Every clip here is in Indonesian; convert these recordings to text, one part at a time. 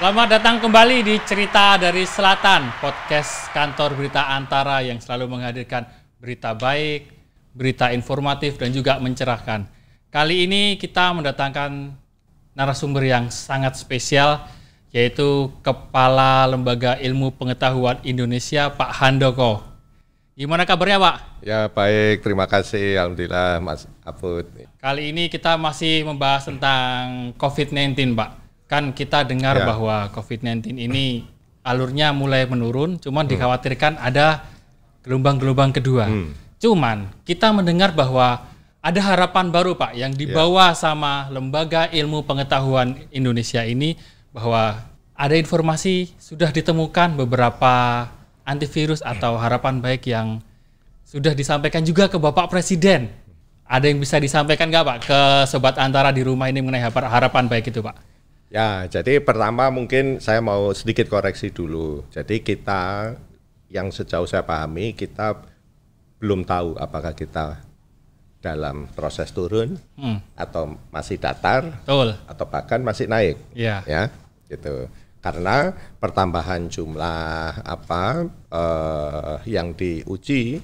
Selamat datang kembali di Cerita dari Selatan, podcast kantor berita antara yang selalu menghadirkan berita baik, berita informatif, dan juga mencerahkan. Kali ini kita mendatangkan narasumber yang sangat spesial, yaitu Kepala Lembaga Ilmu Pengetahuan Indonesia, Pak Handoko. Gimana kabarnya Pak? Ya baik, terima kasih. Alhamdulillah Mas Aput. Kali ini kita masih membahas tentang COVID-19 Pak kan kita dengar ya. bahwa COVID-19 ini alurnya mulai menurun, cuman hmm. dikhawatirkan ada gelombang-gelombang kedua. Hmm. Cuman kita mendengar bahwa ada harapan baru Pak yang dibawa ya. sama Lembaga Ilmu Pengetahuan Indonesia ini bahwa ada informasi sudah ditemukan beberapa antivirus atau harapan baik yang sudah disampaikan juga ke Bapak Presiden. Ada yang bisa disampaikan nggak Pak ke sobat antara di rumah ini mengenai harapan baik itu Pak? Ya, jadi pertama mungkin saya mau sedikit koreksi dulu. Jadi kita yang sejauh saya pahami kita belum tahu apakah kita dalam proses turun hmm. atau masih datar Betul. atau bahkan masih naik. Ya. Ya, gitu. Karena pertambahan jumlah apa eh, yang diuji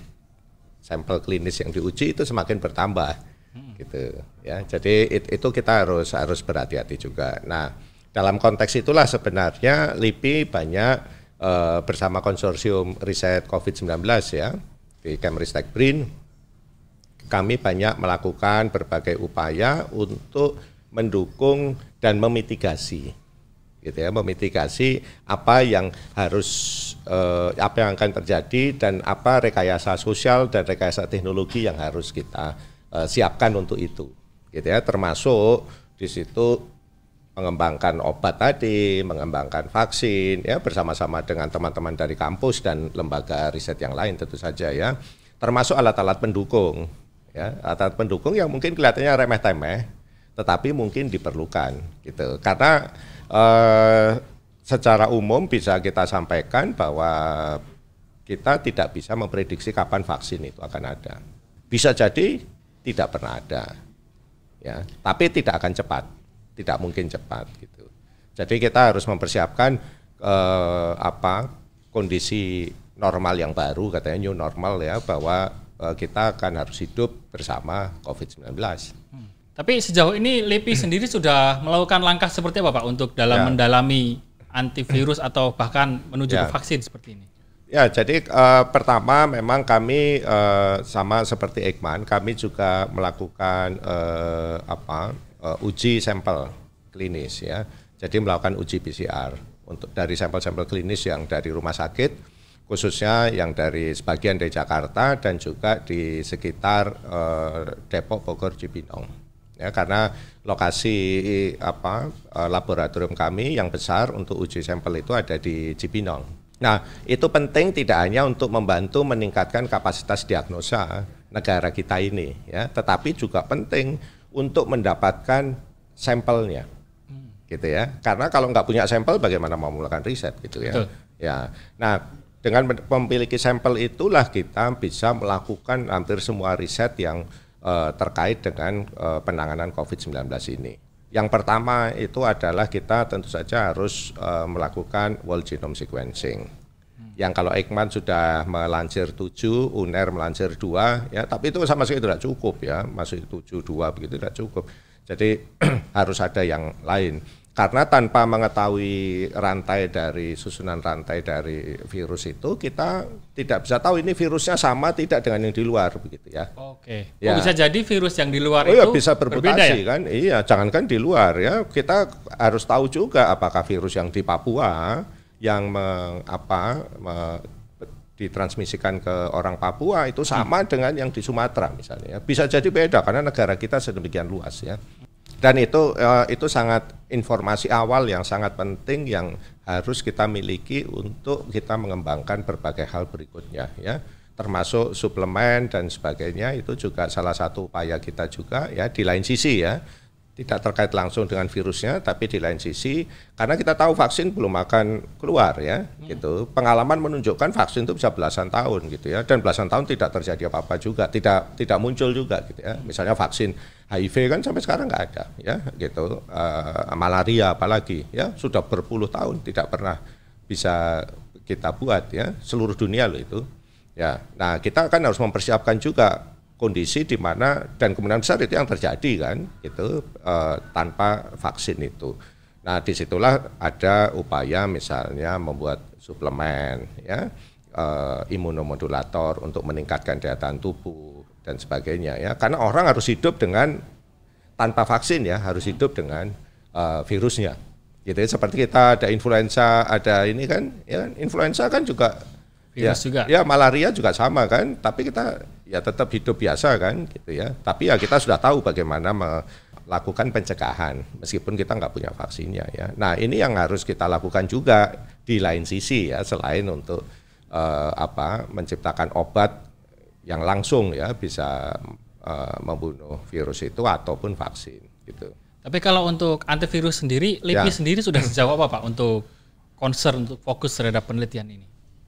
sampel klinis yang diuji itu semakin bertambah gitu. Ya jadi it, itu kita harus harus berhati-hati juga. Nah dalam konteks itulah sebenarnya LIPI banyak uh, bersama konsorsium riset COVID-19 ya di Kemristek Brin kami banyak melakukan berbagai upaya untuk mendukung dan memitigasi. Gitu ya memitigasi apa yang harus eh, apa yang akan terjadi dan apa rekayasa sosial dan rekayasa teknologi yang harus kita uh, siapkan untuk itu gitu ya termasuk di situ mengembangkan obat tadi, mengembangkan vaksin ya bersama-sama dengan teman-teman dari kampus dan lembaga riset yang lain tentu saja ya. Termasuk alat-alat pendukung ya, alat-alat pendukung yang mungkin kelihatannya remeh-temeh tetapi mungkin diperlukan gitu. Karena eh, secara umum bisa kita sampaikan bahwa kita tidak bisa memprediksi kapan vaksin itu akan ada. Bisa jadi tidak pernah ada. Ya, tapi tidak akan cepat. Tidak mungkin cepat gitu. Jadi kita harus mempersiapkan eh, apa kondisi normal yang baru katanya new normal ya bahwa eh, kita akan harus hidup bersama COVID-19. Hmm. Tapi sejauh ini LIPI sendiri sudah melakukan langkah seperti apa Pak untuk dalam ya. mendalami antivirus atau bahkan menuju ya. ke vaksin seperti ini? Ya, jadi uh, pertama memang kami uh, sama seperti Ekman, kami juga melakukan uh, apa uh, uji sampel klinis ya. Jadi melakukan uji PCR untuk dari sampel-sampel klinis yang dari rumah sakit, khususnya yang dari sebagian dari Jakarta dan juga di sekitar uh, Depok, Bogor, Cibinong. Ya, karena lokasi apa laboratorium kami yang besar untuk uji sampel itu ada di Cibinong. Nah, itu penting tidak hanya untuk membantu meningkatkan kapasitas diagnosa negara kita ini, ya, tetapi juga penting untuk mendapatkan sampelnya, hmm. gitu ya. Karena kalau nggak punya sampel, bagaimana mau melakukan riset, gitu ya. Betul. Ya, nah dengan memiliki sampel itulah kita bisa melakukan hampir semua riset yang uh, terkait dengan uh, penanganan COVID-19 ini. Yang pertama itu adalah kita tentu saja harus uh, melakukan whole genome sequencing. Hmm. Yang kalau Ekman sudah melansir 7, UNER melansir 2, ya, tapi itu sama sekali tidak cukup ya, masih 7 2 begitu tidak cukup. Jadi harus ada yang lain. Karena tanpa mengetahui rantai dari susunan rantai dari virus itu, kita tidak bisa tahu ini virusnya sama tidak dengan yang di luar begitu ya. Oke. Ya. Oh, bisa jadi virus yang di luar oh, iya, itu ya, bisa bermutasi ya? kan? Iya, jangankan di luar ya. Kita harus tahu juga apakah virus yang di Papua yang meng, apa me, ditransmisikan ke orang Papua itu sama hmm. dengan yang di Sumatera misalnya. Bisa jadi beda karena negara kita sedemikian luas ya dan itu uh, itu sangat informasi awal yang sangat penting yang harus kita miliki untuk kita mengembangkan berbagai hal berikutnya ya. Termasuk suplemen dan sebagainya itu juga salah satu upaya kita juga ya di lain sisi ya tidak terkait langsung dengan virusnya, tapi di lain sisi karena kita tahu vaksin belum akan keluar ya, hmm. gitu. Pengalaman menunjukkan vaksin itu bisa belasan tahun gitu ya, dan belasan tahun tidak terjadi apa-apa juga, tidak tidak muncul juga gitu ya. Misalnya vaksin HIV kan sampai sekarang nggak ada ya, gitu. Uh, malaria apalagi ya sudah berpuluh tahun tidak pernah bisa kita buat ya, seluruh dunia loh itu. Ya, nah kita kan harus mempersiapkan juga kondisi di mana dan kemungkinan besar itu yang terjadi kan itu uh, tanpa vaksin itu. Nah di situlah ada upaya misalnya membuat suplemen ya uh, imunomodulator untuk meningkatkan daya tahan tubuh dan sebagainya ya karena orang harus hidup dengan tanpa vaksin ya harus hidup dengan uh, virusnya gitu ya seperti kita ada influenza ada ini kan ya influenza kan juga virus ya, juga. Ya malaria juga sama kan, tapi kita ya tetap hidup biasa kan gitu ya. Tapi ya kita sudah tahu bagaimana melakukan pencegahan meskipun kita nggak punya vaksinnya ya. Nah ini yang harus kita lakukan juga di lain sisi ya selain untuk uh, apa menciptakan obat yang langsung ya bisa uh, membunuh virus itu ataupun vaksin gitu. Tapi kalau untuk antivirus sendiri, LIPI ya. sendiri sudah sejauh apa Pak untuk concern untuk fokus terhadap penelitian ini?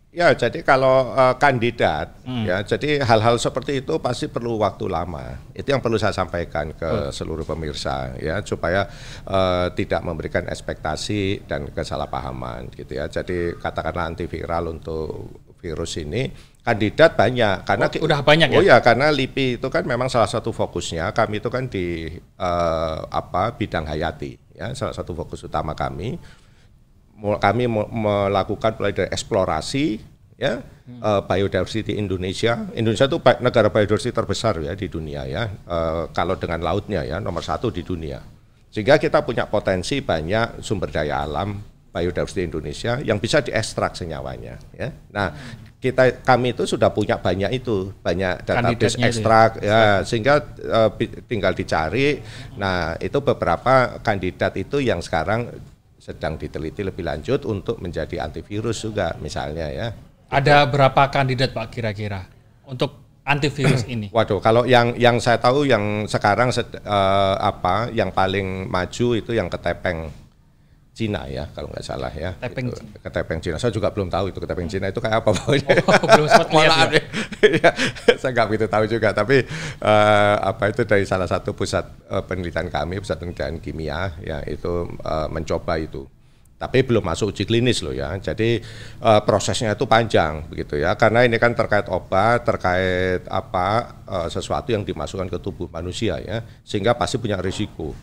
Ya, jadi kalau uh, kandidat, hmm. ya, jadi hal-hal seperti itu pasti perlu waktu lama. Itu yang perlu saya sampaikan ke hmm. seluruh pemirsa, ya, supaya uh, tidak memberikan ekspektasi dan kesalahpahaman, gitu ya. Jadi katakanlah antiviral untuk virus ini, kandidat banyak karena oh, udah banyak oh ya? ya karena LIPI itu kan memang salah satu fokusnya kami itu kan di uh, apa bidang hayati ya salah satu fokus utama kami kami melakukan mulai dari eksplorasi ya hmm. uh, biodiversity Indonesia. Indonesia itu negara biodiversity terbesar ya di dunia ya. Uh, kalau dengan lautnya ya nomor satu di dunia. Sehingga kita punya potensi banyak sumber daya alam biodiversity Indonesia yang bisa diekstrak senyawanya ya. Nah, kita kami itu sudah punya banyak itu, banyak database ya? ekstrak ya, ya sehingga uh, tinggal dicari. Nah, itu beberapa kandidat itu yang sekarang sedang diteliti lebih lanjut untuk menjadi antivirus juga misalnya ya. Ada berapa kandidat Pak kira-kira untuk antivirus ini? Waduh, kalau yang yang saya tahu yang sekarang uh, apa yang paling maju itu yang ketepeng Cina ya kalau nggak salah ya. Ketepeng itu, ketepeng Cina. Saya juga belum tahu itu ketepeng Cina itu kayak apa pokoknya. Oh, belum sempat lihat ya. ya. saya nggak begitu tahu juga. Tapi uh, apa itu dari salah satu pusat uh, penelitian kami, pusat penelitian kimia ya itu uh, mencoba itu. Tapi belum masuk uji klinis loh ya. Jadi uh, prosesnya itu panjang begitu ya. Karena ini kan terkait obat, terkait apa uh, sesuatu yang dimasukkan ke tubuh manusia ya. Sehingga pasti punya risiko.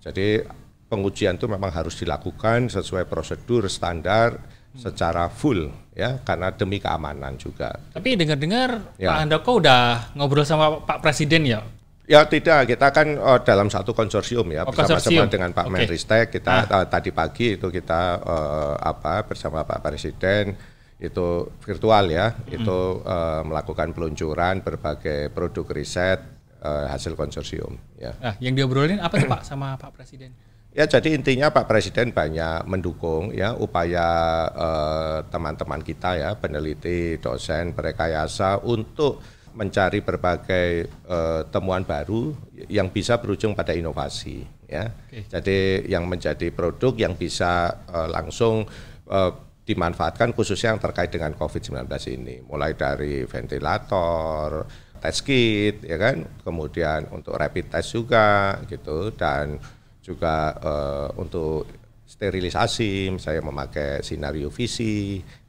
Jadi pengujian itu memang harus dilakukan sesuai prosedur standar secara full ya karena demi keamanan juga. Tapi dengar-dengar ya. Pak Handoko udah ngobrol sama Pak Presiden ya? Ya tidak, kita kan oh, dalam satu konsorsium ya oh, bersama-sama dengan Pak okay. Menristek kita ah. uh, tadi pagi itu kita uh, apa bersama Pak Presiden itu virtual ya, hmm. itu uh, melakukan peluncuran berbagai produk riset uh, hasil konsorsium ya. Nah, yang diobrolin apa tuh Pak sama Pak Presiden? Ya jadi intinya Pak Presiden banyak mendukung ya upaya eh, teman-teman uh, kita ya peneliti, dosen, perekayasa untuk mencari berbagai uh, temuan baru yang bisa berujung pada inovasi ya. Okay. Jadi yang menjadi produk yang bisa uh, langsung uh, dimanfaatkan khususnya yang terkait dengan COVID-19 ini, mulai dari ventilator, test kit ya kan, kemudian untuk rapid test juga gitu dan juga uh, untuk sterilisasi, saya memakai sinar UVC,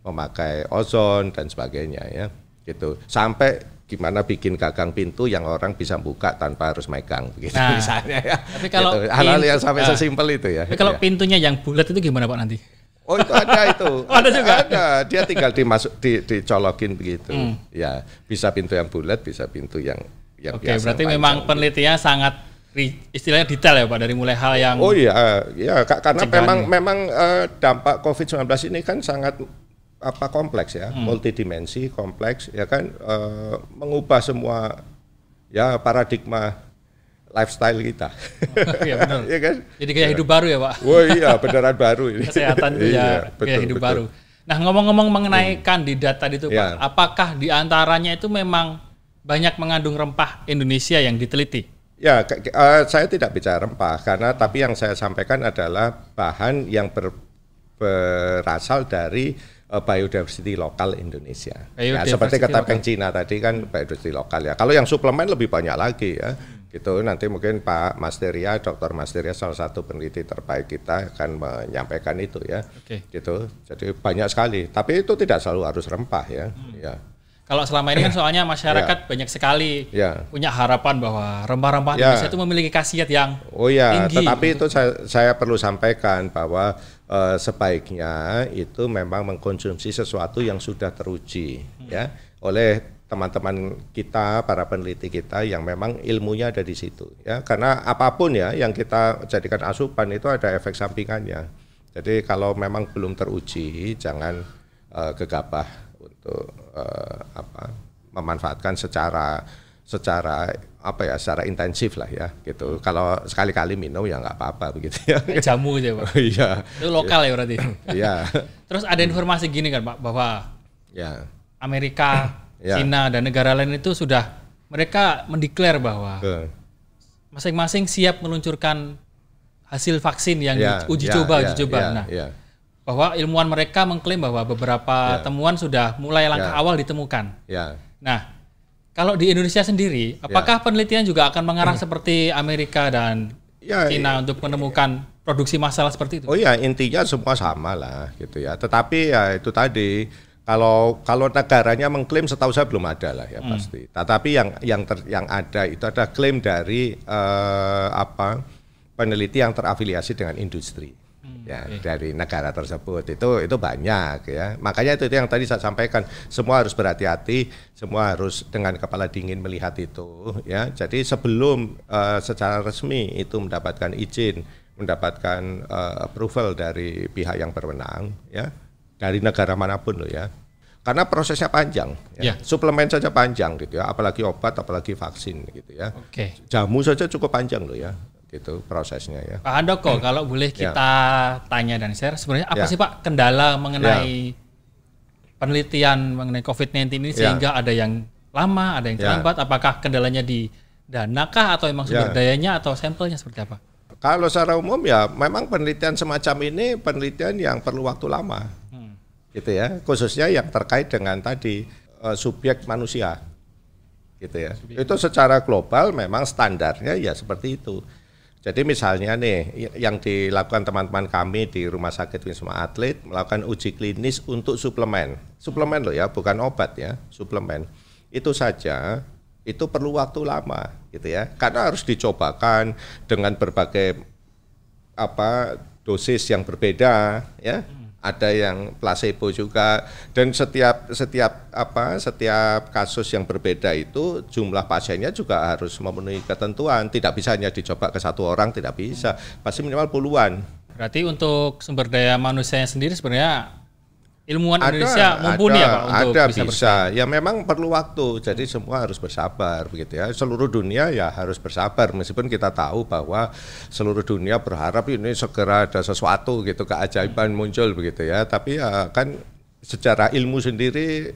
memakai ozon dan sebagainya ya, gitu. Sampai gimana bikin gagang pintu yang orang bisa buka tanpa harus megang gitu nah, misalnya ya. Tapi kalau gitu. hal-hal yang sampai uh, sesimpel itu ya. Tapi kalau ya. pintunya yang bulat itu gimana Pak nanti? Oh itu ada itu. oh, ada juga. Ada. Dia tinggal dimasuk di, dicolokin begitu. Hmm. Ya bisa pintu yang bulat, bisa pintu yang yang Oke, biasa. berarti memang penelitiannya sangat istilahnya detail ya Pak dari mulai hal yang Oh iya, ya karena memang memang uh, dampak Covid-19 ini kan sangat apa kompleks ya, hmm. multidimensi, kompleks ya kan uh, mengubah semua ya paradigma lifestyle kita. Oh, iya benar. ya kan? Jadi gaya hidup baru ya, Pak. Oh iya, beneran baru ini. Kesehatan itu ya betul, gaya hidup betul. baru. Nah, ngomong-ngomong mengenai hmm. kandidat tadi itu, ya. Pak, apakah di antaranya itu memang banyak mengandung rempah Indonesia yang diteliti? Ya, uh, saya tidak bicara rempah karena tapi yang saya sampaikan adalah bahan yang ber, berasal dari uh, biodiversity lokal Indonesia. Ya, seperti kata Peng Cina tadi kan biodiversity lokal ya. Kalau yang suplemen lebih banyak lagi ya. Gitu nanti mungkin Pak Masteria, Dr. Masteria salah satu peneliti terbaik kita akan menyampaikan itu ya. Okay. Gitu. Jadi banyak sekali. Tapi itu tidak selalu harus rempah ya. Hmm. Ya. Kalau selama ini kan soalnya masyarakat yeah. banyak sekali yeah. punya harapan bahwa rempah-rempah yeah. Indonesia itu memiliki khasiat yang Oh ya, tetapi itu saya, saya perlu sampaikan bahwa uh, sebaiknya itu memang mengkonsumsi sesuatu yang sudah teruji hmm. ya oleh teman-teman kita para peneliti kita yang memang ilmunya ada di situ ya karena apa pun ya yang kita jadikan asupan itu ada efek sampingannya. Jadi kalau memang belum teruji jangan uh, gegabah untuk uh, apa memanfaatkan secara secara apa ya secara intensif lah ya gitu. Kalau sekali-kali minum ya nggak apa-apa begitu ya. Jamu aja pak. Iya. Itu lokal ya berarti. Iya. Terus ada informasi gini kan pak bahwa ya. Amerika, ya. Cina dan negara lain itu sudah mereka mendeklar bahwa masing-masing siap meluncurkan hasil vaksin yang ya, uji ya, coba ya, uji coba. Ya, nah. Ya bahwa ilmuwan mereka mengklaim bahwa beberapa yeah. temuan sudah mulai langkah yeah. awal ditemukan. Yeah. Nah, kalau di Indonesia sendiri, apakah yeah. penelitian juga akan mengarah seperti Amerika dan yeah, Cina yeah. untuk menemukan produksi massal seperti itu? Oh ya, intinya semua sama lah gitu ya. Tetapi ya itu tadi kalau kalau negaranya mengklaim setahu saya belum ada lah ya hmm. pasti. Tetapi yang yang ter, yang ada itu ada klaim dari uh, apa peneliti yang terafiliasi dengan industri ya okay. dari negara tersebut itu itu banyak ya makanya itu, itu yang tadi saya sampaikan semua harus berhati-hati semua harus dengan kepala dingin melihat itu ya jadi sebelum uh, secara resmi itu mendapatkan izin mendapatkan uh, approval dari pihak yang berwenang ya dari negara mana pun loh ya karena prosesnya panjang ya. Yeah. suplemen saja panjang gitu ya apalagi obat apalagi vaksin gitu ya okay. jamu saja cukup panjang loh ya itu prosesnya ya. Pak Handoko, hmm. kalau boleh ya. kita ya. tanya dan share, sebenarnya apa ya. sih Pak kendala mengenai ya. penelitian mengenai COVID-19 ini ya. sehingga ada yang lama, ada yang ya. terlambat? Ya. Apakah kendalanya di dana kah atau memang sumber ya. dayanya atau sampelnya seperti apa? Kalau secara umum ya memang penelitian semacam ini penelitian yang perlu waktu lama, hmm. gitu ya, khususnya yang terkait dengan tadi uh, subjek manusia, gitu ya. Subjek. Itu secara global memang standarnya ya seperti itu jadi misalnya nih yang dilakukan teman-teman kami di Rumah Sakit Wisma Atlet melakukan uji klinis untuk suplemen. Suplemen loh ya, bukan obat ya, suplemen. Itu saja itu perlu waktu lama gitu ya. Karena harus dicobakan dengan berbagai apa dosis yang berbeda ya ada yang placebo juga. Dan setiap setiap apa setiap kasus yang berbeda itu jumlah pasiennya juga harus memenuhi ketentuan. Tidak bisa hanya dicoba ke satu orang tidak bisa. Pasti minimal puluhan. Berarti untuk sumber daya manusianya sendiri sebenarnya ilmuwan ada, Indonesia mumpuni ada, ya Pak untuk ada bisa, bisa. Ya memang perlu waktu. Jadi semua harus bersabar begitu ya. Seluruh dunia ya harus bersabar meskipun kita tahu bahwa seluruh dunia berharap ini segera ada sesuatu gitu keajaiban muncul begitu ya. Tapi ya kan secara ilmu sendiri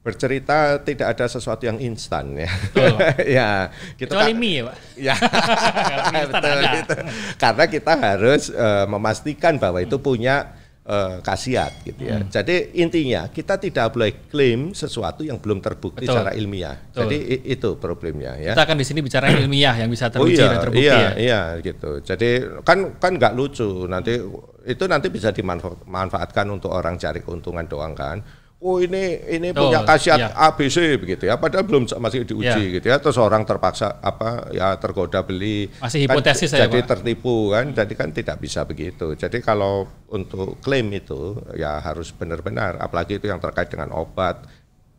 bercerita tidak ada sesuatu yang instan ya. ya, kita Kecuali mie ya, Pak. Ya. betul gitu. Karena kita harus uh, memastikan bahwa itu punya uh, khasiat gitu ya. Hmm. Jadi intinya kita tidak boleh klaim sesuatu yang belum terbukti Betul. secara ilmiah. Betul. Jadi itu problemnya ya. Kita akan di sini bicara ilmiah yang bisa teruji oh, iya, dan terbukti iya, ya. Iya gitu. Jadi kan kan nggak lucu nanti itu nanti bisa dimanfaatkan untuk orang cari keuntungan doang kan oh ini ini oh, punya khasiat iya. ABC begitu ya padahal belum masih diuji iya. gitu ya terus orang terpaksa apa ya tergoda beli masih kan hipotesis kan, jadi Pak. tertipu kan jadi kan tidak bisa begitu jadi kalau untuk klaim itu ya harus benar-benar apalagi itu yang terkait dengan obat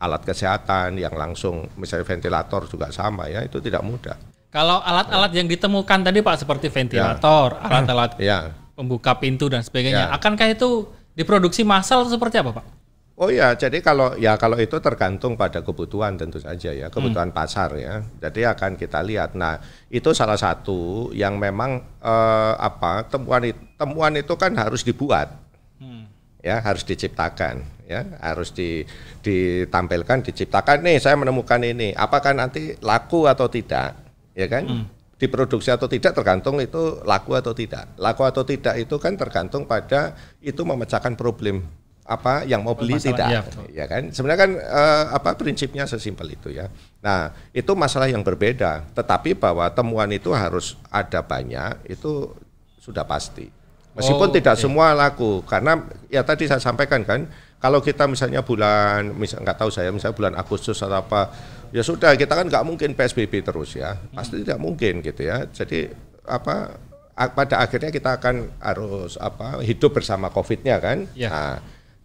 alat kesehatan yang langsung misalnya ventilator juga sama ya itu tidak mudah kalau alat-alat ya. yang ditemukan tadi Pak seperti ventilator ya. alat-alat ya. pembuka pintu dan sebagainya ya. akankah itu diproduksi massal atau seperti apa Pak Oh ya, jadi kalau ya kalau itu tergantung pada kebutuhan tentu saja ya, kebutuhan hmm. pasar ya. Jadi akan kita lihat. Nah, itu salah satu yang memang eh, apa temuan temuan itu kan harus dibuat, hmm. ya harus diciptakan, ya harus di, ditampilkan, diciptakan. Nih saya menemukan ini, apakah nanti laku atau tidak, ya kan? Hmm diproduksi atau tidak tergantung itu laku atau tidak. Laku atau tidak itu kan tergantung pada itu memecahkan problem apa yang mau beli Masalah, tidak, ya, ya kan? Sebenarnya kan uh, apa prinsipnya sesimpel itu ya. Nah itu masalah yang berbeda. Tetapi bahwa temuan itu harus ada banyak itu sudah pasti. Meskipun oh, tidak okay. semua laku karena ya tadi saya sampaikan kan kalau kita misalnya bulan misal nggak tahu saya misalnya bulan Agustus atau apa ya sudah kita kan nggak mungkin PSBB terus ya pasti tidak mungkin gitu ya jadi apa pada akhirnya kita akan harus apa hidup bersama COVID-nya kan ya. nah,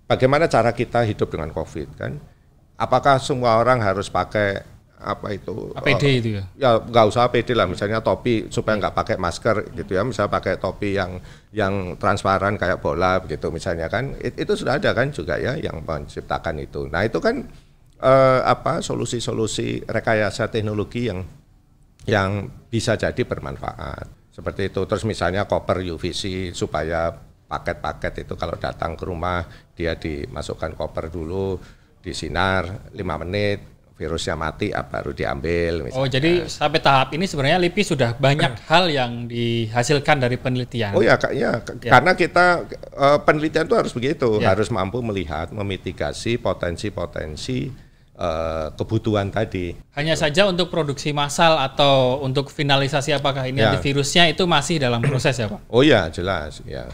bagaimana cara kita hidup dengan COVID kan? Apakah semua orang harus pakai apa itu APD uh, itu ya? ya nggak usah APD lah. Misalnya topi supaya nggak pakai masker gitu ya. Misalnya pakai topi yang yang transparan kayak bola begitu misalnya kan? It, itu sudah ada kan juga ya yang menciptakan itu. Nah itu kan uh, apa solusi-solusi rekayasa teknologi yang yang bisa jadi bermanfaat. Seperti itu. Terus misalnya koper UVC supaya paket-paket itu kalau datang ke rumah dia dimasukkan koper dulu disinar lima menit virusnya mati ah, baru diambil misalnya. Oh jadi sampai tahap ini sebenarnya LIPI sudah banyak hal yang dihasilkan dari penelitian. Oh ya, ya. ya. karena kita uh, penelitian itu harus begitu, ya. harus mampu melihat memitigasi potensi-potensi uh, kebutuhan tadi. Hanya saja untuk produksi massal atau untuk finalisasi apakah ini ya. antivirusnya itu masih dalam proses ya Pak? Oh ya jelas ya.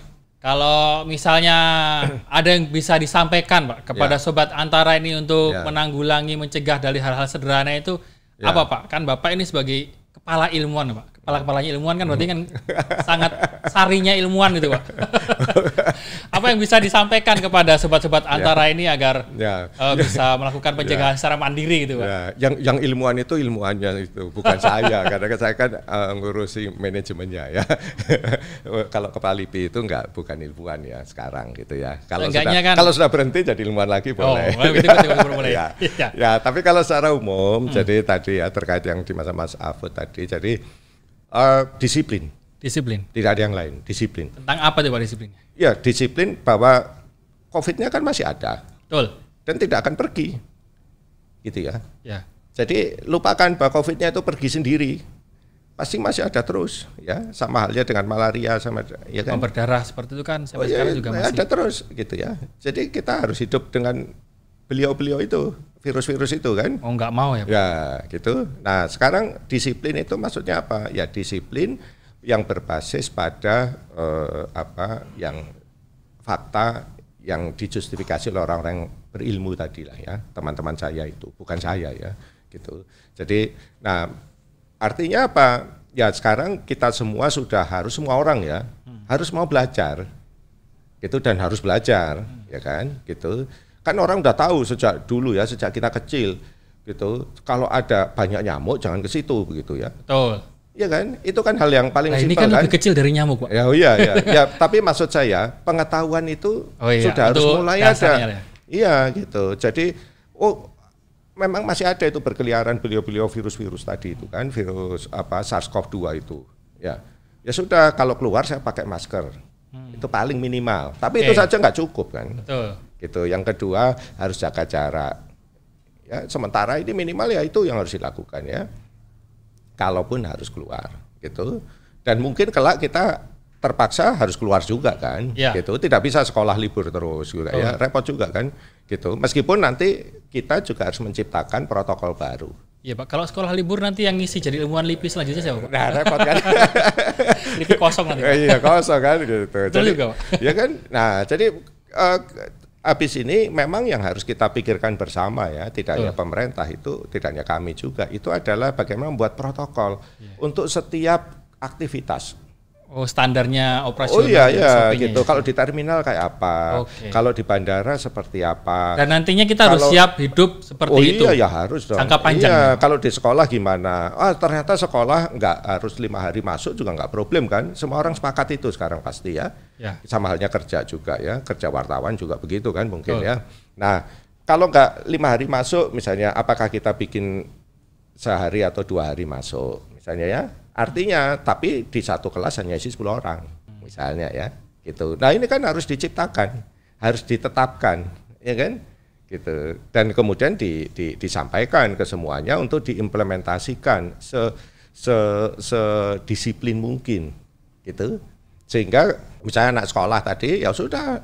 Kalau misalnya ada yang bisa disampaikan Pak kepada ya. sobat antara ini untuk ya. menanggulangi mencegah dari hal-hal sederhana itu ya. apa Pak? Kan Bapak ini sebagai kepala ilmuwan Pak kepala-kepalanya ilmuwan kan berarti kan sangat sarinya ilmuwan gitu Pak. Apa yang bisa disampaikan kepada sobat-sobat ya. antara ya. ini agar ya. uh, bisa melakukan pencegahan ya. secara mandiri gitu Pak? Ya. Yang yang ilmuwan itu ilmuannya itu bukan saya karena kan saya kan uh, ngurusi manajemennya ya. kalau kepala LIPI itu enggak bukan ilmuwan ya sekarang gitu ya. Kalau sudah kan, kalau sudah berhenti jadi ilmuwan lagi oh, boleh. Oh, itu, itu, itu, boleh. ya. ya. ya, tapi kalau secara umum hmm. jadi tadi ya terkait yang di masa Mas Afud tadi jadi Uh, disiplin. Disiplin. Tidak ada yang lain, disiplin. Tentang apa tuh Pak disiplinnya? Ya, disiplin bahwa COVID-nya kan masih ada. Betul. Dan tidak akan pergi. Gitu ya. Ya. Jadi lupakan bahwa COVID-nya itu pergi sendiri. Pasti masih ada terus, ya. Sama halnya dengan malaria sama ya kan. berdarah seperti itu kan sampai oh, ya, sekarang juga masih ada terus gitu ya. Jadi kita harus hidup dengan beliau-beliau itu virus-virus itu kan. Oh nggak mau ya? Pak? Ya gitu. Nah sekarang disiplin itu maksudnya apa? Ya disiplin yang berbasis pada eh, apa yang fakta yang dijustifikasi oleh orang-orang yang berilmu tadi lah ya teman-teman saya itu bukan saya ya gitu. Jadi nah artinya apa? Ya sekarang kita semua sudah harus semua orang ya hmm. harus mau belajar gitu dan harus belajar hmm. ya kan gitu Kan orang udah tahu sejak dulu ya, sejak kita kecil gitu. Kalau ada banyak nyamuk jangan ke situ begitu ya. Betul. Iya kan? Itu kan hal yang paling nah, simpel ini kan, kan lebih kecil dari nyamuk, Pak. Ya, oh iya, iya. ya, tapi maksud saya pengetahuan itu oh, iya. sudah harus mulai ada. Ya. Iya, gitu. Jadi oh memang masih ada itu berkeliaran beliau-beliau virus-virus tadi itu kan, virus apa SARS-CoV-2 itu. Ya. Ya sudah kalau keluar saya pakai masker. Hmm. Itu paling minimal. Tapi okay. itu saja nggak cukup kan. Betul gitu. Yang kedua harus jaga jarak. Ya, sementara ini minimal ya itu yang harus dilakukan ya. Kalaupun harus keluar gitu. Dan mungkin kelak kita terpaksa harus keluar juga kan ya. gitu tidak bisa sekolah libur terus juga oh. ya repot juga kan gitu meskipun nanti kita juga harus menciptakan protokol baru Iya Pak, kalau sekolah libur nanti yang ngisi jadi ilmuwan LIPI selanjutnya siapa Pak? Nah repot kan. LIPI kosong nanti. Iya kosong kan gitu. Betul jadi, juga Pak. Ya kan, nah jadi uh, habis ini memang yang harus kita pikirkan bersama ya, tidak hanya pemerintah itu, tidak hanya kami juga, itu adalah bagaimana membuat protokol yeah. untuk setiap aktivitas Oh standarnya operasional. Oh iya iya gitu. Kalau di terminal kayak apa? Okay. Kalau di bandara seperti apa? Dan nantinya kita kalau, harus siap hidup seperti oh, itu. iya ya harus dong. Jangka panjang. Iya. Ya. Kalau di sekolah gimana? Ah ternyata sekolah nggak harus lima hari masuk juga nggak problem kan? Semua orang sepakat itu sekarang pasti ya. ya. Sama halnya kerja juga ya. Kerja wartawan juga begitu kan mungkin oh. ya. Nah kalau nggak lima hari masuk misalnya, apakah kita bikin sehari atau dua hari masuk misalnya ya? Artinya, tapi di satu kelas hanya isi 10 orang, misalnya ya, gitu. Nah ini kan harus diciptakan, harus ditetapkan, ya kan? Gitu. Dan kemudian di, di, disampaikan ke semuanya untuk diimplementasikan se, se sedisiplin mungkin gitu sehingga misalnya anak sekolah tadi ya sudah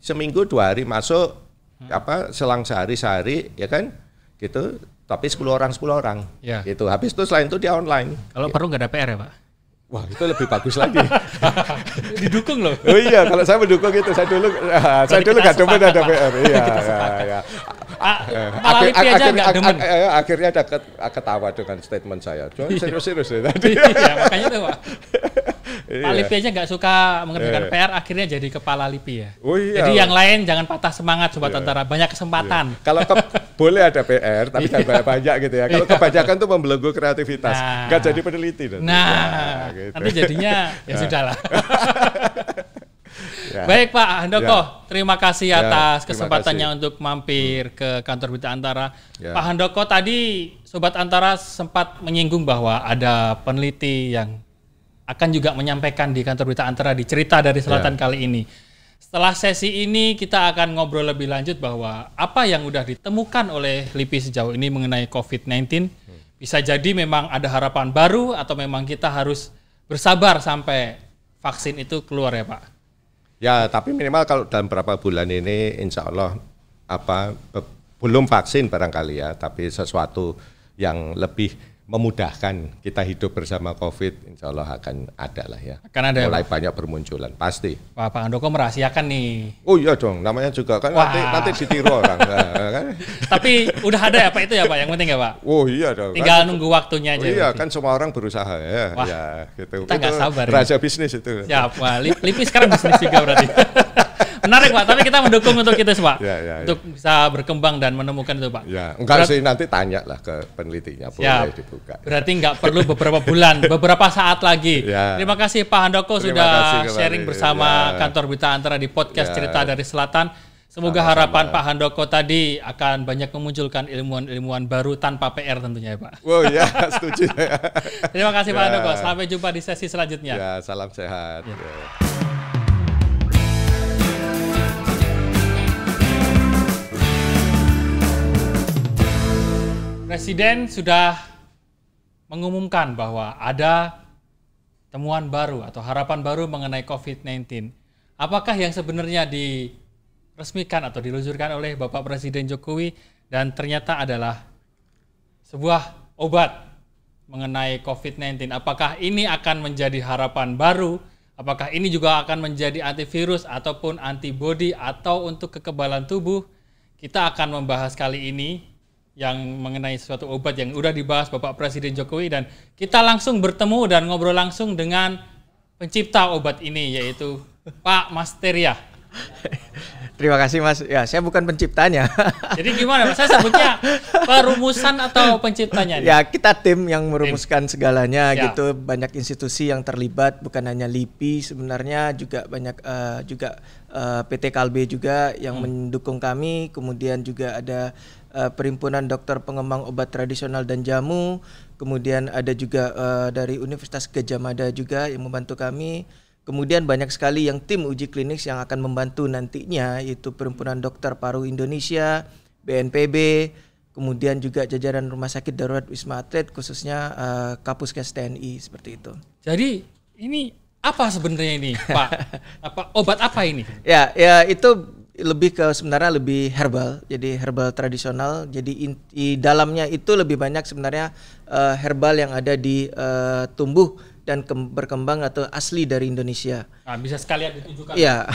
seminggu dua hari masuk hmm. apa selang sehari sehari ya kan gitu tapi 10 orang 10 orang ya. gitu habis itu selain itu dia online kalau ya. perlu nggak ada PR ya pak Wah itu lebih bagus lagi. Didukung loh. Oh iya, kalau saya mendukung itu saya dulu, uh, saya dulu nggak demen ada PR. Iya, iya, iya. Ah, Akhir, aja akhir, demen. Ak akhirnya ada ketawa dengan statement saya. Cuma iya. serius-serius ya tadi. Iya, makanya itu Pak. Pak Lipi aja nggak suka mengerjakan iya. PR, akhirnya jadi kepala Lipi ya. Oh iya. Jadi yang lain jangan patah semangat sobat iya. antara, banyak kesempatan. Iya. Kalau ke, boleh ada PR, tapi jangan banyak-banyak gitu ya. Kalau kebanyakan tuh membelenggu kreativitas, nah. nggak jadi peneliti. Nah, nah gitu. nanti jadinya ya nah. sudahlah. Ya. Baik Pak Handoko, ya. terima kasih ya, atas ya, kesempatannya kasih. untuk mampir ke kantor Berita Antara. Ya. Pak Handoko tadi Sobat Antara sempat menyinggung bahwa ada peneliti yang akan juga menyampaikan di kantor berita antara di cerita dari selatan yeah. kali ini. Setelah sesi ini kita akan ngobrol lebih lanjut bahwa apa yang sudah ditemukan oleh LIPI sejauh ini mengenai COVID-19 hmm. bisa jadi memang ada harapan baru atau memang kita harus bersabar sampai vaksin itu keluar ya Pak. Ya, tapi minimal kalau dalam beberapa bulan ini insya Allah apa belum vaksin barangkali ya, tapi sesuatu yang lebih memudahkan kita hidup bersama COVID, insya Allah akan ada lah ya. Akan ada. Ya, Mulai ya, banyak bermunculan, pasti. Wah, Pak Andoko merahasiakan nih. Oh iya dong, namanya juga kan Wah. nanti nanti ditiru orang. nah, kan? Tapi udah ada ya Pak itu ya Pak, yang penting ya Pak. Oh iya dong. Tinggal kan, nunggu waktunya aja. Oh, iya berarti. kan semua orang berusaha ya. Wah, ya gitu. Kita nggak sabar. Raja ya. bisnis itu. Ya, Wah, Lipi sekarang bisnis juga berarti. Menarik Pak, tapi kita mendukung untuk itu Pak. Ya, ya, untuk ya. bisa berkembang dan menemukan itu Pak. Ya, enggak Berat, sih nanti tanya lah ke penelitinya boleh dibuka. Berarti enggak perlu beberapa bulan, beberapa saat lagi. Ya. Terima kasih Pak Handoko Terima sudah sharing bersama ya. kantor berita antara di podcast ya. cerita dari selatan. Semoga Sama-sama. harapan Pak Handoko tadi akan banyak memunculkan ilmuwan-ilmuwan baru tanpa PR tentunya ya Pak. Oh ya, setuju. Terima kasih ya. Pak Handoko. Sampai jumpa di sesi selanjutnya. Ya, salam sehat. Ya. Ya. Presiden sudah mengumumkan bahwa ada temuan baru atau harapan baru mengenai COVID-19. Apakah yang sebenarnya diresmikan atau diluncurkan oleh Bapak Presiden Jokowi dan ternyata adalah sebuah obat mengenai COVID-19. Apakah ini akan menjadi harapan baru? Apakah ini juga akan menjadi antivirus ataupun antibodi atau untuk kekebalan tubuh? Kita akan membahas kali ini yang mengenai suatu obat yang sudah dibahas Bapak Presiden Jokowi dan kita langsung bertemu dan ngobrol langsung dengan pencipta obat ini yaitu Pak Masteria. Terima kasih Mas. Ya, saya bukan penciptanya. Jadi gimana? Saya sebutnya perumusan atau penciptanya? Nih? Ya, kita tim yang merumuskan tim. segalanya ya. gitu. Banyak institusi yang terlibat, bukan hanya LIPI sebenarnya juga banyak uh, juga uh, eh, PT Kalbe juga yang hmm. mendukung kami. Kemudian juga ada uh, Perhimpunan Dokter Pengembang Obat Tradisional dan Jamu. Kemudian ada juga uh, dari Universitas Gajah Mada juga yang membantu kami Kemudian banyak sekali yang tim uji klinis yang akan membantu nantinya yaitu Perhimpunan Dokter Paru Indonesia, BNPB, kemudian juga jajaran Rumah Sakit Darurat Wisma Atlet khususnya uh, Kapuskes TNI seperti itu. Jadi ini apa sebenarnya ini, Pak? apa obat apa ini? Ya, ya itu lebih ke sebenarnya lebih herbal, jadi herbal tradisional. Jadi di dalamnya itu lebih banyak sebenarnya uh, herbal yang ada di uh, tumbuh dan berkembang atau asli dari Indonesia. Nah, bisa sekalian ditunjukkan. Iya.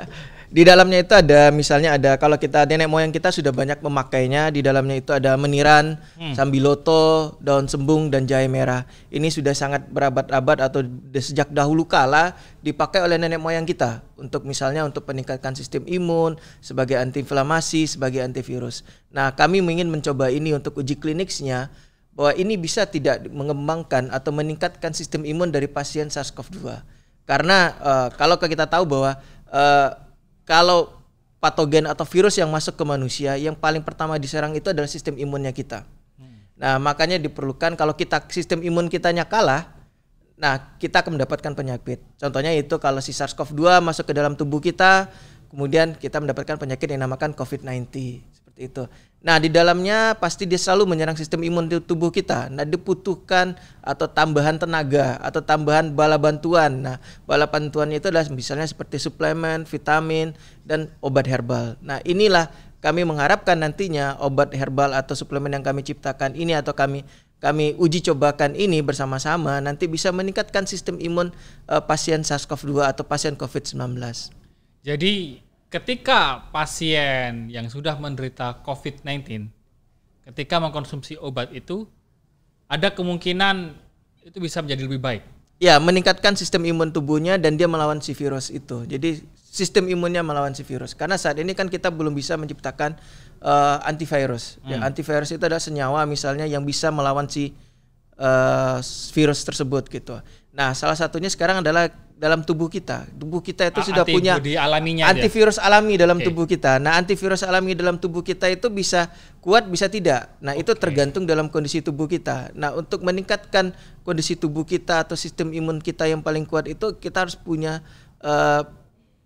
di dalamnya itu ada misalnya ada kalau kita nenek moyang kita sudah banyak memakainya di dalamnya itu ada meniran, hmm. sambiloto, daun sembung dan jahe merah. Ini sudah sangat berabad-abad atau sejak dahulu kala dipakai oleh nenek moyang kita untuk misalnya untuk meningkatkan sistem imun, sebagai antiinflamasi, sebagai antivirus. Nah, kami ingin mencoba ini untuk uji kliniknya bahwa ini bisa tidak mengembangkan atau meningkatkan sistem imun dari pasien SARS-CoV-2. Karena uh, kalau kita tahu bahwa uh, kalau patogen atau virus yang masuk ke manusia yang paling pertama diserang itu adalah sistem imunnya kita. Nah, makanya diperlukan kalau kita sistem imun kitanya kalah, nah kita akan mendapatkan penyakit. Contohnya itu kalau si SARS-CoV-2 masuk ke dalam tubuh kita, kemudian kita mendapatkan penyakit yang dinamakan COVID-19 seperti itu. Nah, di dalamnya pasti dia selalu menyerang sistem imun tubuh kita. Nah, dibutuhkan atau tambahan tenaga atau tambahan bala bantuan. Nah, bala bantuannya itu adalah misalnya seperti suplemen, vitamin, dan obat herbal. Nah, inilah kami mengharapkan nantinya obat herbal atau suplemen yang kami ciptakan ini atau kami kami uji cobakan ini bersama-sama nanti bisa meningkatkan sistem imun uh, pasien SARS-CoV-2 atau pasien COVID-19. Jadi ketika pasien yang sudah menderita COVID-19 ketika mengkonsumsi obat itu ada kemungkinan itu bisa menjadi lebih baik. Ya, meningkatkan sistem imun tubuhnya dan dia melawan si virus itu. Jadi sistem imunnya melawan si virus. Karena saat ini kan kita belum bisa menciptakan uh, antivirus. Ya, hmm. Ya, antivirus itu adalah senyawa misalnya yang bisa melawan si uh, virus tersebut gitu. Nah, salah satunya sekarang adalah dalam tubuh kita. Tubuh kita itu sudah punya alaminya antivirus aja. alami dalam okay. tubuh kita. Nah, antivirus alami dalam tubuh kita itu bisa kuat bisa tidak. Nah, okay. itu tergantung dalam kondisi tubuh kita. Nah, untuk meningkatkan kondisi tubuh kita atau sistem imun kita yang paling kuat itu kita harus punya uh,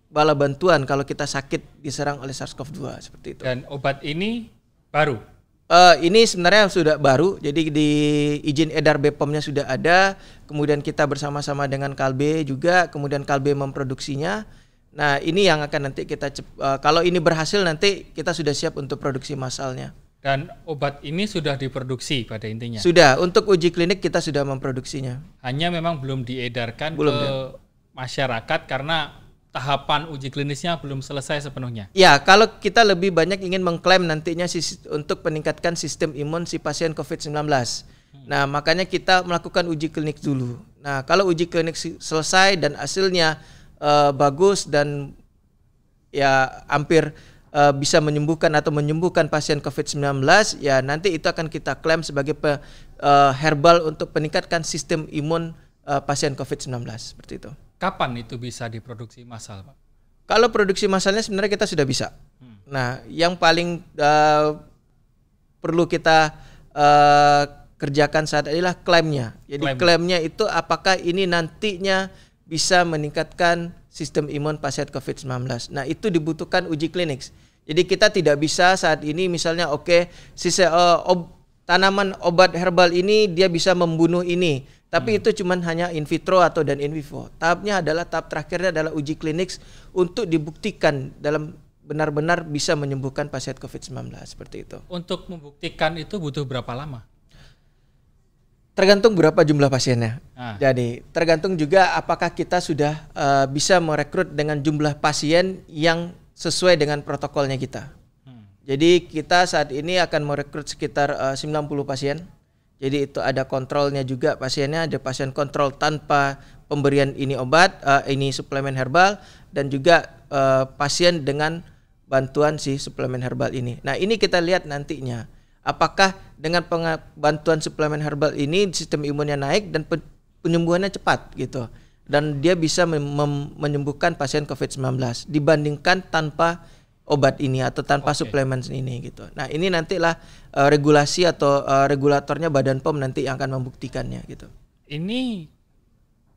bala bantuan kalau kita sakit diserang oleh SARS-CoV-2 seperti itu. Dan obat ini baru Uh, ini sebenarnya sudah baru, jadi di izin edar BPOM-nya sudah ada. Kemudian kita bersama-sama dengan Kalbe juga, kemudian Kalbe memproduksinya. Nah ini yang akan nanti kita uh, kalau ini berhasil nanti kita sudah siap untuk produksi massalnya. Dan obat ini sudah diproduksi pada intinya. Sudah, untuk uji klinik kita sudah memproduksinya. Hanya memang belum diedarkan belum ke ya. masyarakat karena tahapan uji klinisnya belum selesai sepenuhnya. Ya, kalau kita lebih banyak ingin mengklaim nantinya untuk meningkatkan sistem imun si pasien COVID-19. Hmm. Nah, makanya kita melakukan uji klinik dulu. Nah, kalau uji klinik selesai dan hasilnya uh, bagus dan ya hampir uh, bisa menyembuhkan atau menyembuhkan pasien COVID-19, ya nanti itu akan kita klaim sebagai pe, uh, herbal untuk meningkatkan sistem imun uh, pasien COVID-19 seperti itu. Kapan itu bisa diproduksi massal, Pak? Kalau produksi massalnya sebenarnya kita sudah bisa. Hmm. Nah, yang paling uh, perlu kita uh, kerjakan saat inilah klaimnya. Jadi Klaim. klaimnya itu apakah ini nantinya bisa meningkatkan sistem imun pasien COVID-19. Nah, itu dibutuhkan uji klinik. Jadi kita tidak bisa saat ini misalnya oke okay, sisa uh, ob, tanaman obat herbal ini dia bisa membunuh ini tapi hmm. itu cuma hanya in vitro atau dan in vivo. Tahapnya adalah tahap terakhirnya adalah uji klinik untuk dibuktikan dalam benar-benar bisa menyembuhkan pasien COVID-19 seperti itu. Untuk membuktikan itu butuh berapa lama? Tergantung berapa jumlah pasiennya. Ah. Jadi tergantung juga apakah kita sudah uh, bisa merekrut dengan jumlah pasien yang sesuai dengan protokolnya kita. Hmm. Jadi kita saat ini akan merekrut sekitar uh, 90 pasien jadi itu ada kontrolnya juga pasiennya, ada pasien kontrol tanpa pemberian ini obat, uh, ini suplemen herbal dan juga uh, pasien dengan bantuan si suplemen herbal ini. Nah, ini kita lihat nantinya apakah dengan bantuan suplemen herbal ini sistem imunnya naik dan penyembuhannya cepat gitu. Dan dia bisa menyembuhkan pasien COVID-19 dibandingkan tanpa obat ini atau tanpa okay. suplemen ini gitu. Nah ini nantilah uh, regulasi atau uh, regulatornya Badan POM nanti yang akan membuktikannya gitu. Ini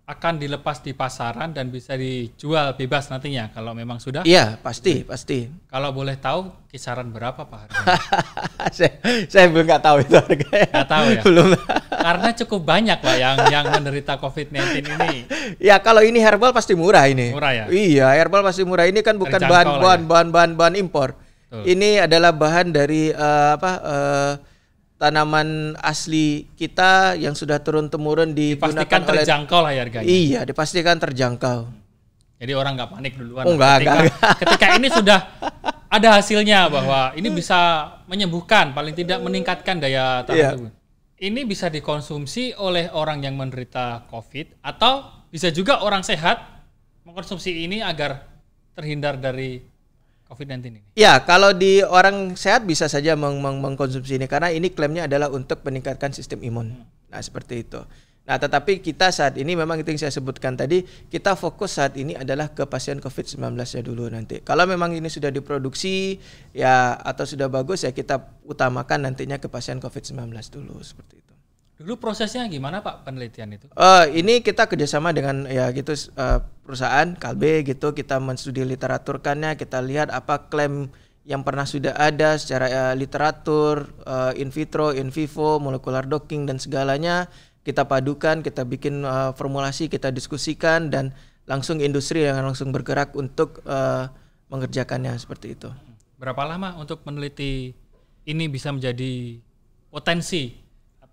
akan dilepas di pasaran dan bisa dijual bebas nantinya kalau memang sudah? Iya pasti pasti. Kalau boleh tahu kisaran berapa pak harganya? saya, saya belum nggak tahu itu harganya. Nggak tahu ya. belum. Karena cukup banyak pak yang yang menderita COVID-19 ini. Ya kalau ini herbal pasti murah ini. Murah ya. Iya herbal pasti murah ini kan bukan bahan bahan, ya. bahan bahan bahan impor. Ini adalah bahan dari uh, apa? Uh, tanaman asli kita yang sudah turun temurun dipastikan oleh, terjangkau lah harganya. Iya, dipastikan terjangkau. Jadi orang nggak panik duluan. Oh, enggak, ketika, enggak, enggak. ketika ini sudah ada hasilnya bahwa ini bisa menyembuhkan, paling tidak meningkatkan daya tahan yeah. tubuh. Ini bisa dikonsumsi oleh orang yang menderita COVID atau bisa juga orang sehat mengkonsumsi ini agar terhindar dari COVID-19 ini? Ya, kalau di orang sehat bisa saja meng meng mengkonsumsi ini karena ini klaimnya adalah untuk meningkatkan sistem imun. Hmm. Nah, seperti itu. Nah, tetapi kita saat ini memang itu yang saya sebutkan tadi, kita fokus saat ini adalah ke pasien COVID-19 ya dulu nanti. Kalau memang ini sudah diproduksi ya atau sudah bagus ya kita utamakan nantinya ke pasien COVID-19 dulu seperti itu. Dulu prosesnya gimana Pak penelitian itu? Uh, ini kita kerjasama dengan ya gitu uh, perusahaan Kalbe gitu kita menstudi literaturkannya kita lihat apa klaim yang pernah sudah ada secara uh, literatur uh, in vitro, in vivo, molekular docking dan segalanya kita padukan, kita bikin uh, formulasi, kita diskusikan dan langsung industri yang langsung bergerak untuk uh, mengerjakannya seperti itu. Berapa lama untuk meneliti ini bisa menjadi potensi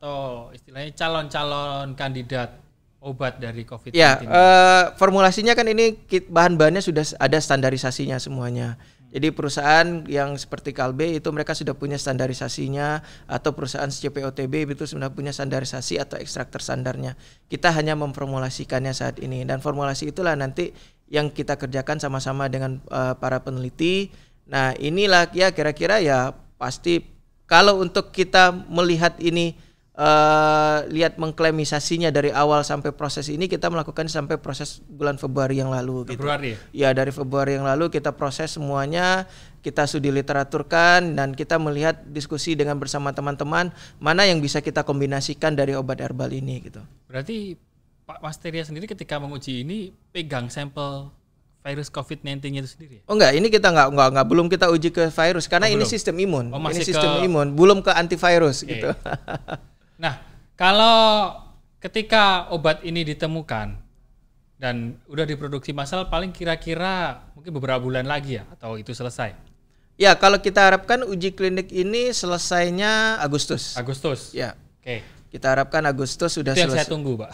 atau istilahnya calon-calon kandidat obat dari COVID-19? Ya, uh, formulasinya kan ini bahan-bahannya sudah ada standarisasinya semuanya. Jadi perusahaan yang seperti Kalbe itu mereka sudah punya standarisasinya atau perusahaan CPOTB itu sudah punya standarisasi atau ekstraktor standarnya. Kita hanya memformulasikannya saat ini dan formulasi itulah nanti yang kita kerjakan sama-sama dengan uh, para peneliti. Nah, inilah ya kira-kira ya pasti kalau untuk kita melihat ini uh, lihat mengklemisasinya dari awal sampai proses ini kita melakukan sampai proses bulan Februari yang lalu gitu. Februari. gitu. Ya dari Februari yang lalu kita proses semuanya, kita sudah literaturkan dan kita melihat diskusi dengan bersama teman-teman mana yang bisa kita kombinasikan dari obat herbal ini gitu. Berarti Pak Masteria sendiri ketika menguji ini pegang sampel virus COVID-19 itu sendiri? Oh enggak, ini kita enggak enggak enggak belum kita uji ke virus karena oh, ini sistem imun. Oh, ini sistem ke... imun, belum ke antivirus okay. gitu. Nah, kalau ketika obat ini ditemukan dan udah diproduksi massal paling kira-kira mungkin beberapa bulan lagi ya atau itu selesai? Ya, kalau kita harapkan uji klinik ini selesainya Agustus. Agustus. Ya. Oke. Okay. Kita harapkan Agustus sudah Itu yang selesai. saya tunggu, Pak.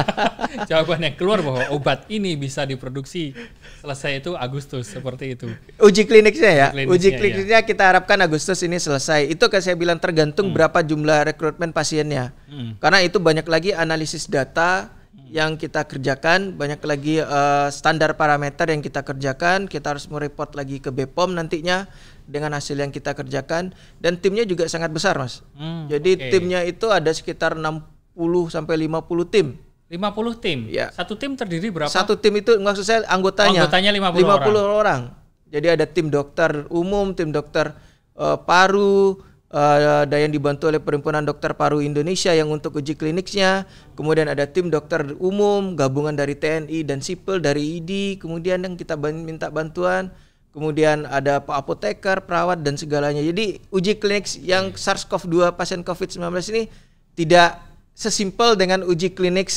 Jawaban yang keluar bahwa obat ini bisa diproduksi selesai itu Agustus seperti itu. Uji kliniknya ya. Uji kliniknya, Uji kliniknya ya. kita harapkan Agustus ini selesai. Itu kayak saya bilang tergantung hmm. berapa jumlah rekrutmen pasiennya. Hmm. Karena itu banyak lagi analisis data yang kita kerjakan, banyak lagi uh, standar parameter yang kita kerjakan. Kita harus mereport lagi ke BPOM nantinya dengan hasil yang kita kerjakan dan timnya juga sangat besar, Mas. Hmm, Jadi okay. timnya itu ada sekitar 60 sampai 50 tim. 50 tim. Ya. Satu tim terdiri berapa? Satu tim itu maksud saya anggotanya. Oh, anggotanya 50, 50 orang. orang. Jadi ada tim dokter umum, tim dokter uh, paru, uh, ada yang dibantu oleh Perhimpunan Dokter Paru Indonesia yang untuk uji kliniknya. Kemudian ada tim dokter umum, gabungan dari TNI dan sipil dari ID. Kemudian yang kita minta bantuan kemudian ada pak apoteker, perawat dan segalanya. Jadi uji klinik yang SARS-CoV-2 pasien COVID-19 ini tidak sesimpel dengan uji klinik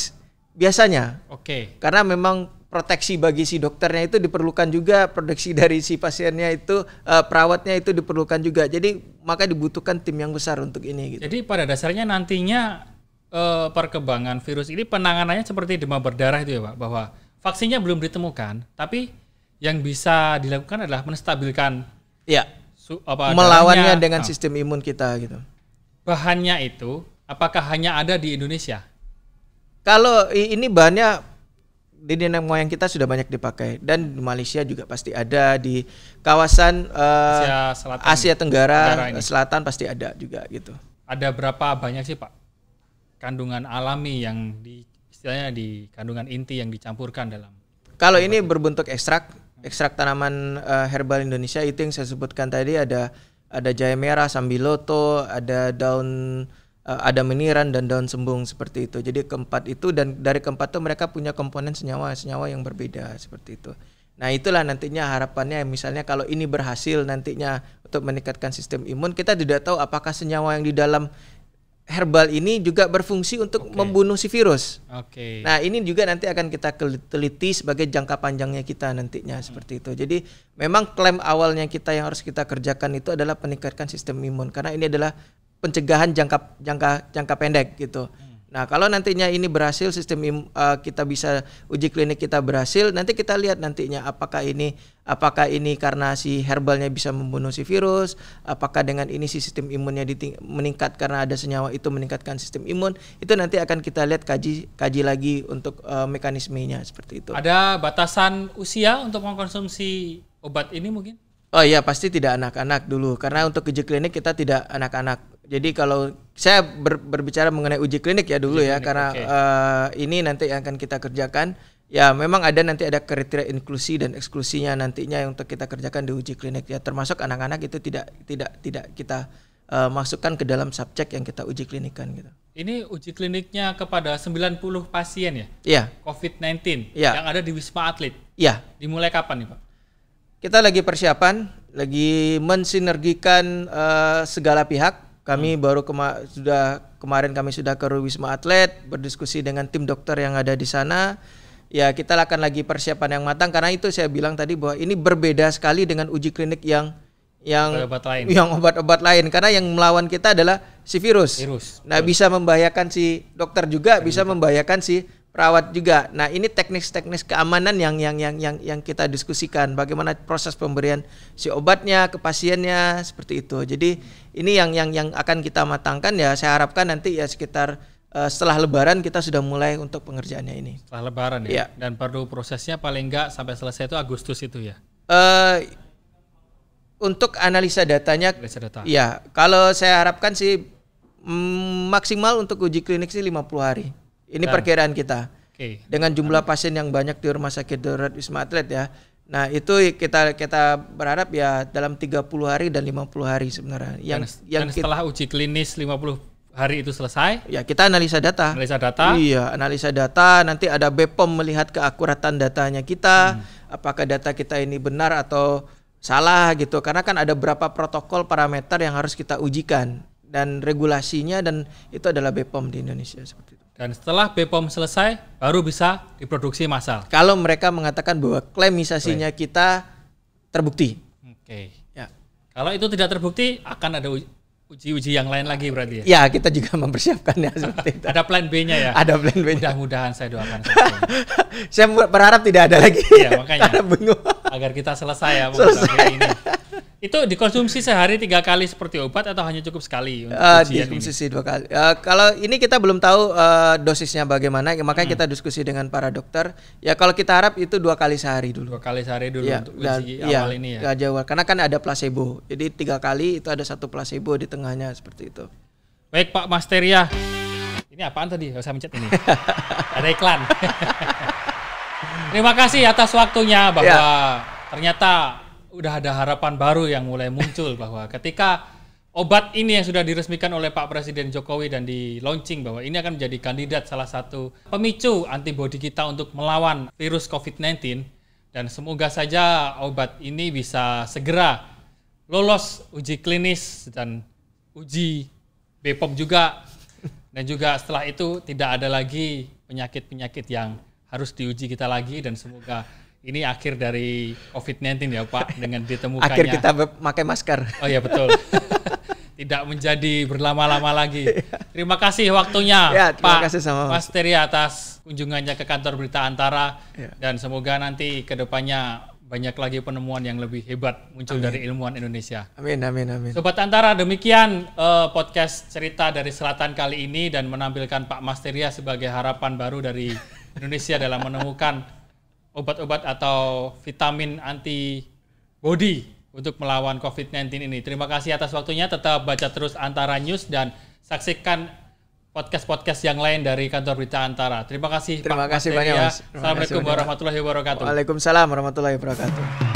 biasanya. Oke. Okay. Karena memang proteksi bagi si dokternya itu diperlukan juga, proteksi dari si pasiennya itu uh, perawatnya itu diperlukan juga. Jadi maka dibutuhkan tim yang besar untuk ini gitu. Jadi pada dasarnya nantinya uh, perkembangan virus ini penanganannya seperti demam berdarah itu ya, Pak, bahwa vaksinnya belum ditemukan, tapi yang bisa dilakukan adalah menstabilkan ya su, apa melawannya dengan oh. sistem imun kita gitu. Bahannya itu apakah hanya ada di Indonesia? Kalau ini bahannya di nenek moyang kita sudah banyak dipakai dan di Malaysia juga pasti ada di kawasan uh, Asia, Selatan, Asia Tenggara, Tenggara Selatan pasti ada juga gitu. Ada berapa banyak sih Pak kandungan alami yang di istilahnya di kandungan inti yang dicampurkan dalam? Kalau ini berbentuk ekstrak ekstrak tanaman uh, herbal Indonesia itu yang saya sebutkan tadi ada ada jahe merah, sambiloto, ada daun uh, ada meniran dan daun sembung seperti itu. Jadi keempat itu dan dari keempat itu mereka punya komponen senyawa-senyawa yang berbeda seperti itu. Nah, itulah nantinya harapannya misalnya kalau ini berhasil nantinya untuk meningkatkan sistem imun, kita tidak tahu apakah senyawa yang di dalam herbal ini juga berfungsi untuk okay. membunuh si virus. Oke. Okay. Nah, ini juga nanti akan kita teliti sebagai jangka panjangnya kita nantinya hmm. seperti itu. Jadi, memang klaim awalnya kita yang harus kita kerjakan itu adalah meningkatkan sistem imun karena ini adalah pencegahan jangka jangka jangka pendek gitu. Hmm. Nah, kalau nantinya ini berhasil sistem uh, kita bisa uji klinik kita berhasil, nanti kita lihat nantinya apakah ini apakah ini karena si herbalnya bisa membunuh si virus, apakah dengan ini si sistem imunnya meningkat karena ada senyawa itu meningkatkan sistem imun, itu nanti akan kita lihat kaji kaji lagi untuk uh, mekanismenya seperti itu. Ada batasan usia untuk mengkonsumsi obat ini mungkin? Oh iya pasti tidak anak-anak dulu karena untuk uji klinik kita tidak anak-anak jadi kalau saya ber, berbicara mengenai uji klinik ya dulu uji ya klinik, karena okay. uh, eh, ini nanti yang akan kita kerjakan ya memang ada nanti ada kriteria inklusi dan eksklusinya nantinya yang untuk kita kerjakan di uji klinik ya termasuk anak-anak itu tidak tidak tidak kita uh, masukkan ke dalam subjek yang kita uji klinikan gitu. Ini uji kliniknya kepada 90 pasien ya? Iya. COVID-19 ya. yang ada di Wisma Atlet. Iya. Dimulai kapan nih, Pak? kita lagi persiapan, lagi mensinergikan uh, segala pihak. Kami hmm. baru kema sudah kemarin kami sudah ke Wisma Atlet berdiskusi dengan tim dokter yang ada di sana. Ya, kita akan lagi persiapan yang matang karena itu saya bilang tadi bahwa ini berbeda sekali dengan uji klinik yang yang obat lain. yang obat-obat lain karena yang melawan kita adalah si virus. virus. Nah, Betul. bisa membahayakan si dokter juga, bisa membahayakan si perawat juga. Nah, ini teknis-teknis keamanan yang yang yang yang yang kita diskusikan bagaimana proses pemberian si obatnya ke pasiennya seperti itu. Jadi, ini yang yang yang akan kita matangkan ya saya harapkan nanti ya sekitar uh, setelah lebaran kita sudah mulai untuk pengerjaannya ini. Setelah lebaran ya. ya. Dan perlu prosesnya paling enggak sampai selesai itu Agustus itu ya. Uh, untuk analisa datanya analisa data. Ya, kalau saya harapkan sih mm, maksimal untuk uji klinik sih 50 hari. Ini Dan, perkiraan kita. Okay. Dengan jumlah pasien yang banyak di Rumah Sakit Darurat Wisma Atlet ya. Nah, itu kita kita berharap ya dalam 30 hari dan 50 hari sebenarnya. Yang dan, yang dan setelah kita, uji klinis 50 hari itu selesai, ya kita analisa data. Analisa data. Iya, analisa data, nanti ada BPOM melihat keakuratan datanya kita, hmm. apakah data kita ini benar atau salah gitu. Karena kan ada berapa protokol parameter yang harus kita ujikan dan regulasinya dan itu adalah BPOM di Indonesia seperti itu. Dan setelah BPOM selesai, baru bisa diproduksi massal. Kalau mereka mengatakan bahwa klaimisasinya Klaim. kita terbukti. Oke. Ya. Kalau itu tidak terbukti, akan ada uji-uji yang lain lagi berarti ya? Ya, kita juga mempersiapkan ya seperti itu. ada plan B-nya ya? Ada plan B-nya. Mudah-mudahan saya doakan. saya berharap tidak ada lagi. Iya, makanya. Agar kita selesai ya. Selesai. Ini. Itu dikonsumsi sehari tiga kali seperti obat atau hanya cukup sekali? Untuk uh, dikonsumsi dua kali. Uh, kalau ini kita belum tahu uh, dosisnya bagaimana, makanya hmm. kita diskusi dengan para dokter. Ya kalau kita harap itu dua kali sehari dulu. Dua kali sehari dulu ya, untuk uji dan, awal ya, ini ya. Jauh. Karena kan ada placebo. Jadi tiga kali itu ada satu placebo di tengahnya seperti itu. Baik Pak Masteria. Ini apaan tadi? Saya mencet ini. ada iklan. Terima kasih atas waktunya bahwa ya. ternyata udah ada harapan baru yang mulai muncul bahwa ketika obat ini yang sudah diresmikan oleh Pak Presiden Jokowi dan di launching bahwa ini akan menjadi kandidat salah satu pemicu antibodi kita untuk melawan virus COVID-19 dan semoga saja obat ini bisa segera lolos uji klinis dan uji BPOM juga. Dan juga setelah itu tidak ada lagi penyakit-penyakit yang harus diuji kita lagi dan semoga ini akhir dari COVID-19 ya Pak dengan ditemukannya. Akhir kita pakai masker. Oh ya betul. Tidak menjadi berlama-lama lagi. Terima kasih waktunya ya, terima Pak kasih sama Mas Teri atas kunjungannya ke kantor Berita Antara ya. dan semoga nanti ke depannya banyak lagi penemuan yang lebih hebat muncul amin. dari ilmuwan Indonesia. Amin amin amin. Sobat Antara demikian uh, podcast cerita dari selatan kali ini dan menampilkan Pak Masteria sebagai harapan baru dari Indonesia dalam menemukan obat-obat atau vitamin anti body untuk melawan COVID-19 ini. Terima kasih atas waktunya. Tetap baca terus Antara News dan saksikan podcast-podcast yang lain dari kantor berita Antara. Terima kasih Terima Pak kasih banyak Mas. Assalamualaikum warahmatullahi wabarakatuh. Waalaikumsalam warahmatullahi wabarakatuh.